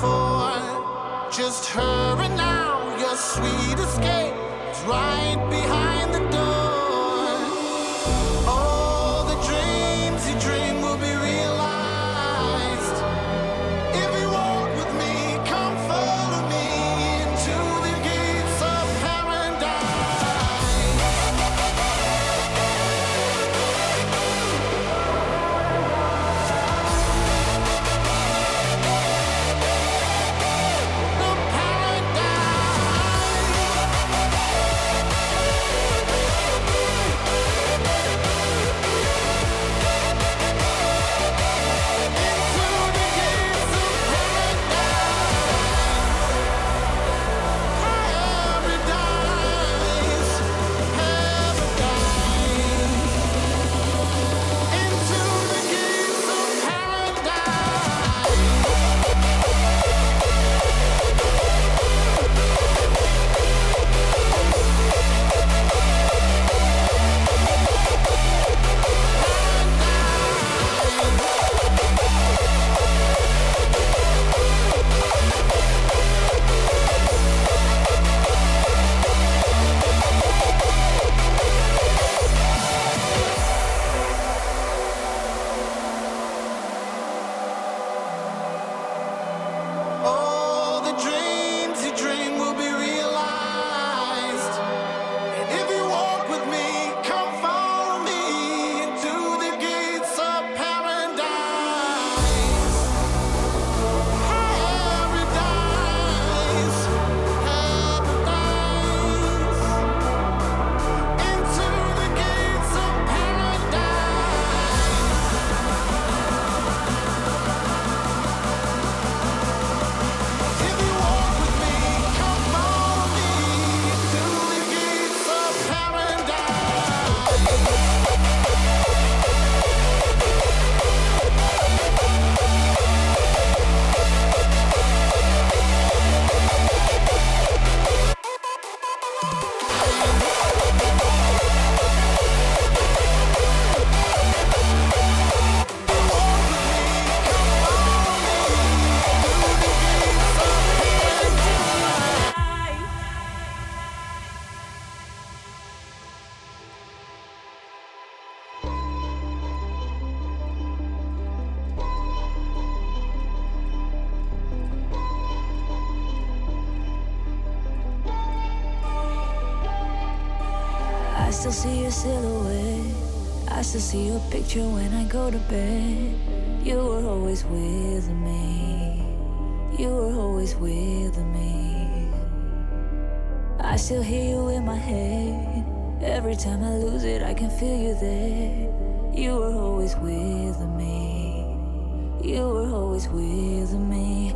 before. Just her and now your sweet escape is right behind the door. you when I go to bed. You were always with me. You were always with me. I still hear you in my head. Every time I lose it, I can feel you there. You were always with me. You were always with me.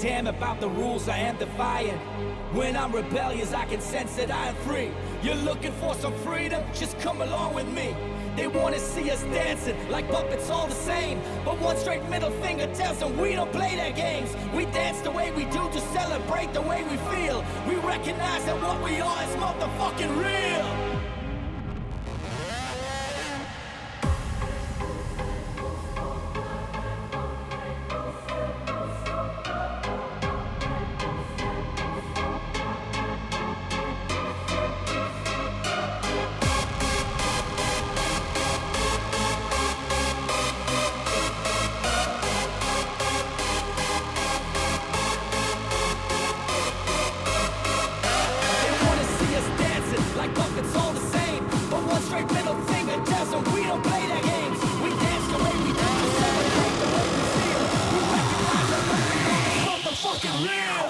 Damn about the rules I am defying. When I'm rebellious, I can sense that I am free. You're looking for some freedom? Just come along with me. They wanna see us dancing like puppets all the same. But one straight middle finger tells them we don't play their games. We dance the way we do to celebrate the way we feel. We recognize that what we are is motherfucking real. Yeah.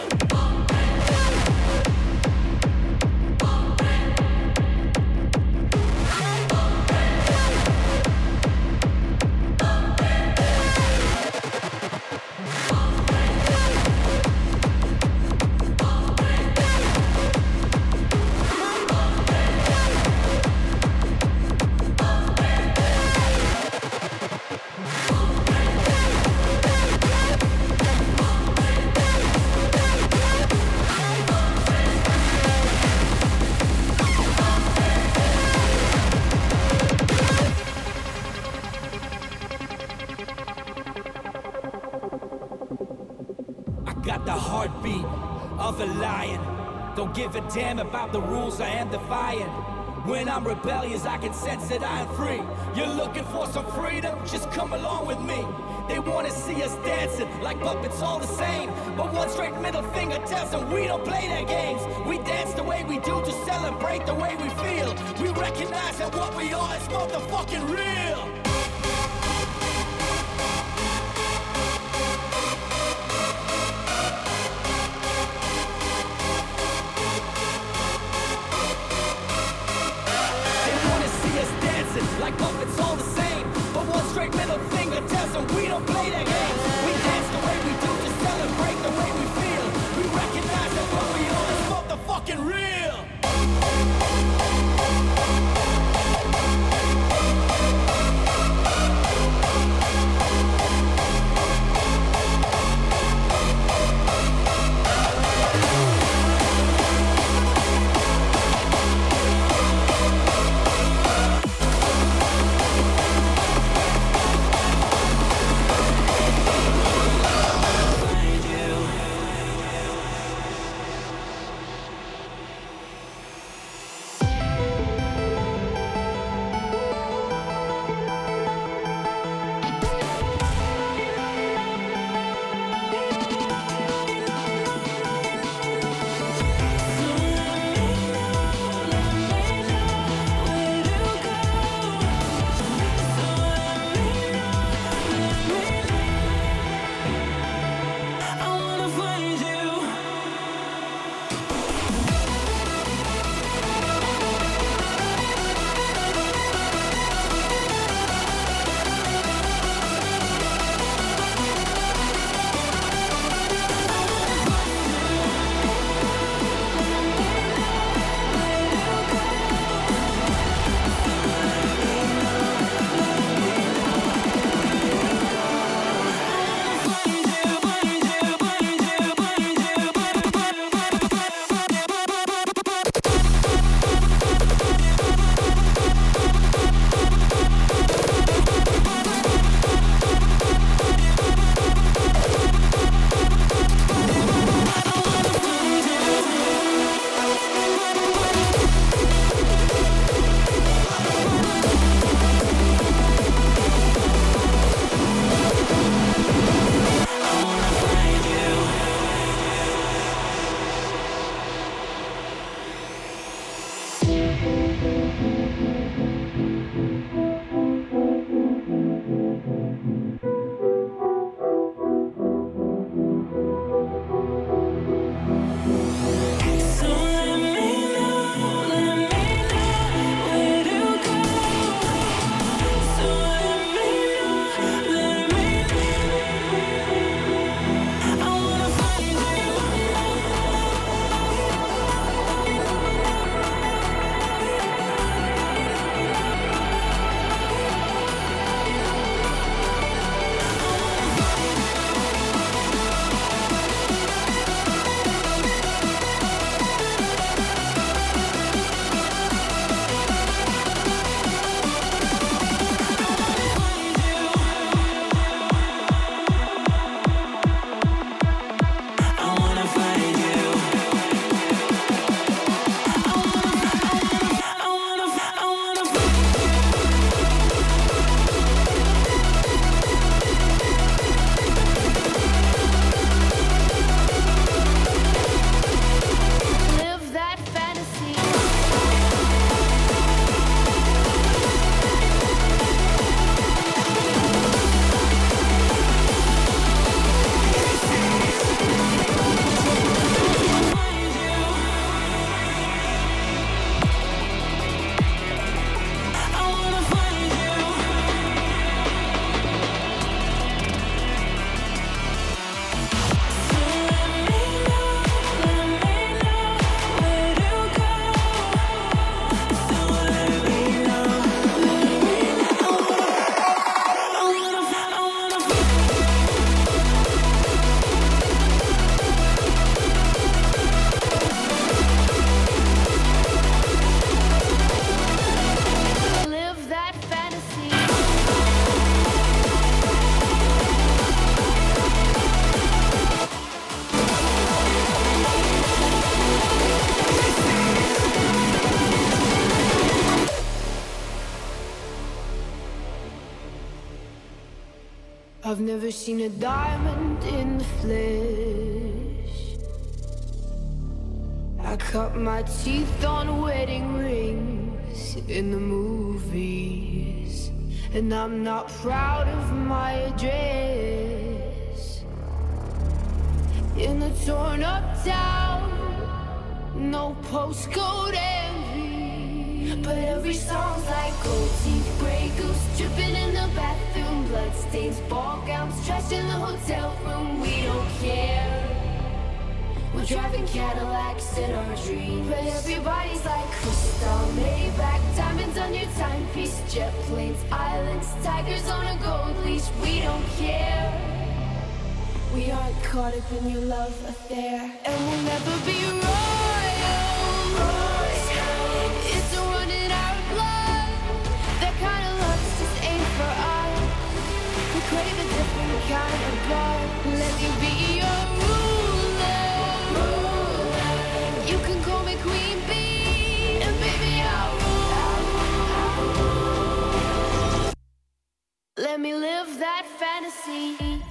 Rebellious, I can sense that I am free. You're looking for some freedom? Just come along with me. They wanna see us dancing like puppets, all the same. But one straight middle finger tells them we don't play their games. We dance the way we do to celebrate the way we feel. We recognize that what we are is motherfucking real. Never seen a diamond in the flesh. I cut my teeth on wedding rings in the movies, and I'm not proud of my address. In the torn up town, no postcode envy, but every song's like gold gray goose dripping in the bathroom, bloodstains, ball gowns, trash in the hotel room. We don't care. We're driving Cadillacs in our dreams, but everybody's like Cristal, Maybach, diamonds on your timepiece, jet planes, islands, tigers on a gold leash. We don't care. We aren't caught up in your love affair, and we'll never be royal. Let him be your ruler You can call me Queen B and baby out Let me live that fantasy.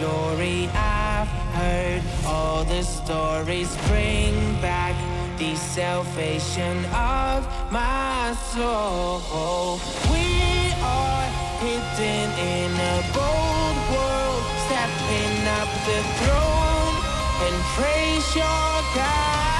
Glory. I've heard all the stories. Bring back the salvation of my soul. We are hidden in a bold world, stepping up the throne and praise your God.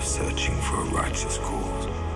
searching for a righteous cause.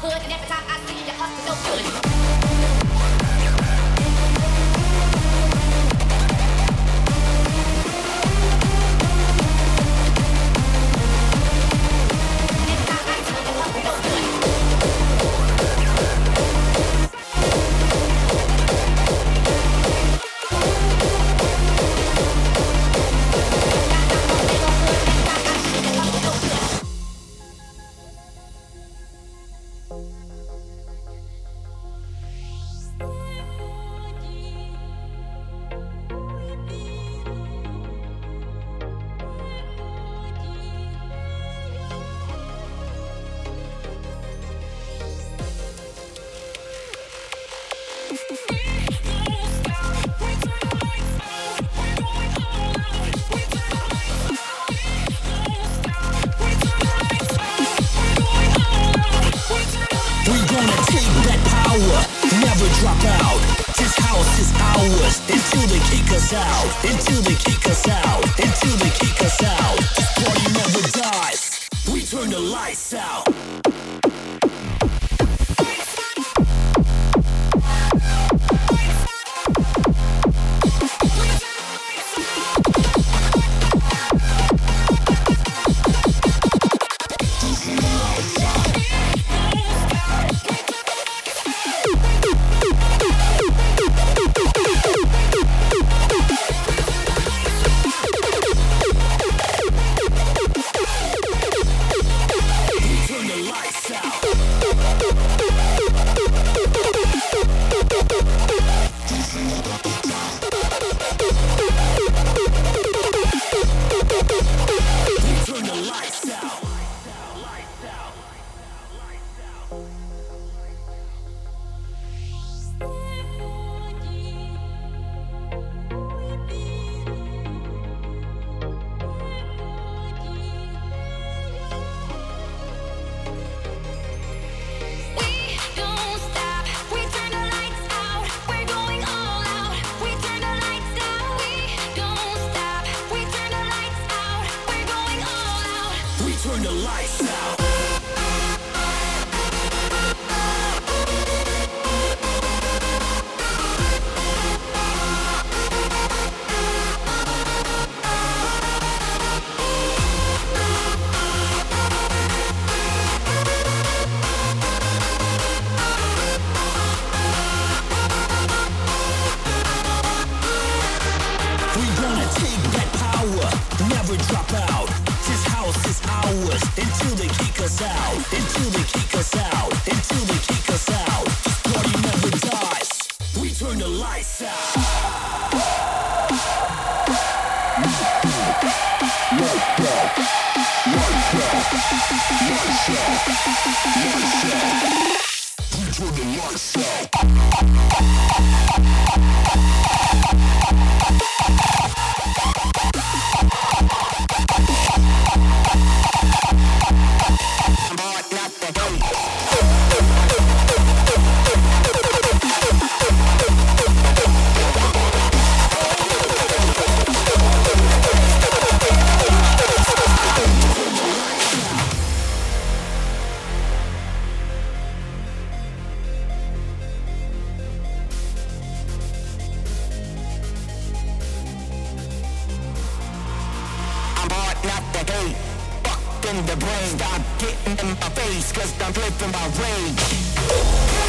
hood, and every time I see in the brain. Stop getting in my face, cause I'm flipping my rage.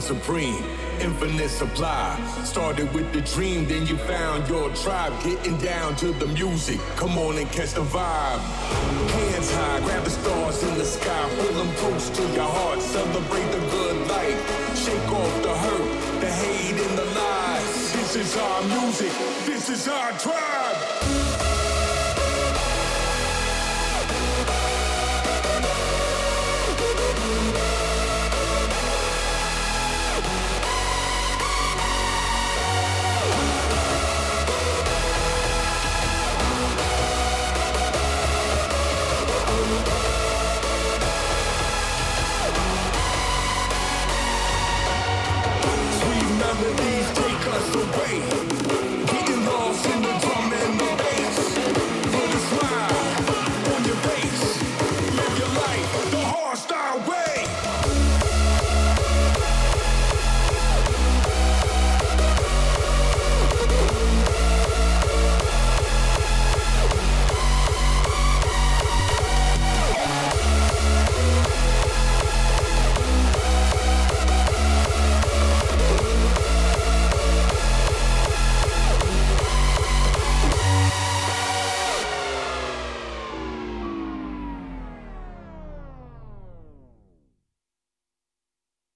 Reign supreme. Infinite supply. Started with the dream, then you found your tribe. Getting down to the music. Come on and catch the vibe. Hands high, grab the stars in the sky. Pull them close to your heart. Celebrate the good life. Shake off the hurt, the hate, and the lies. This is our music. This is our tribe. These take us away.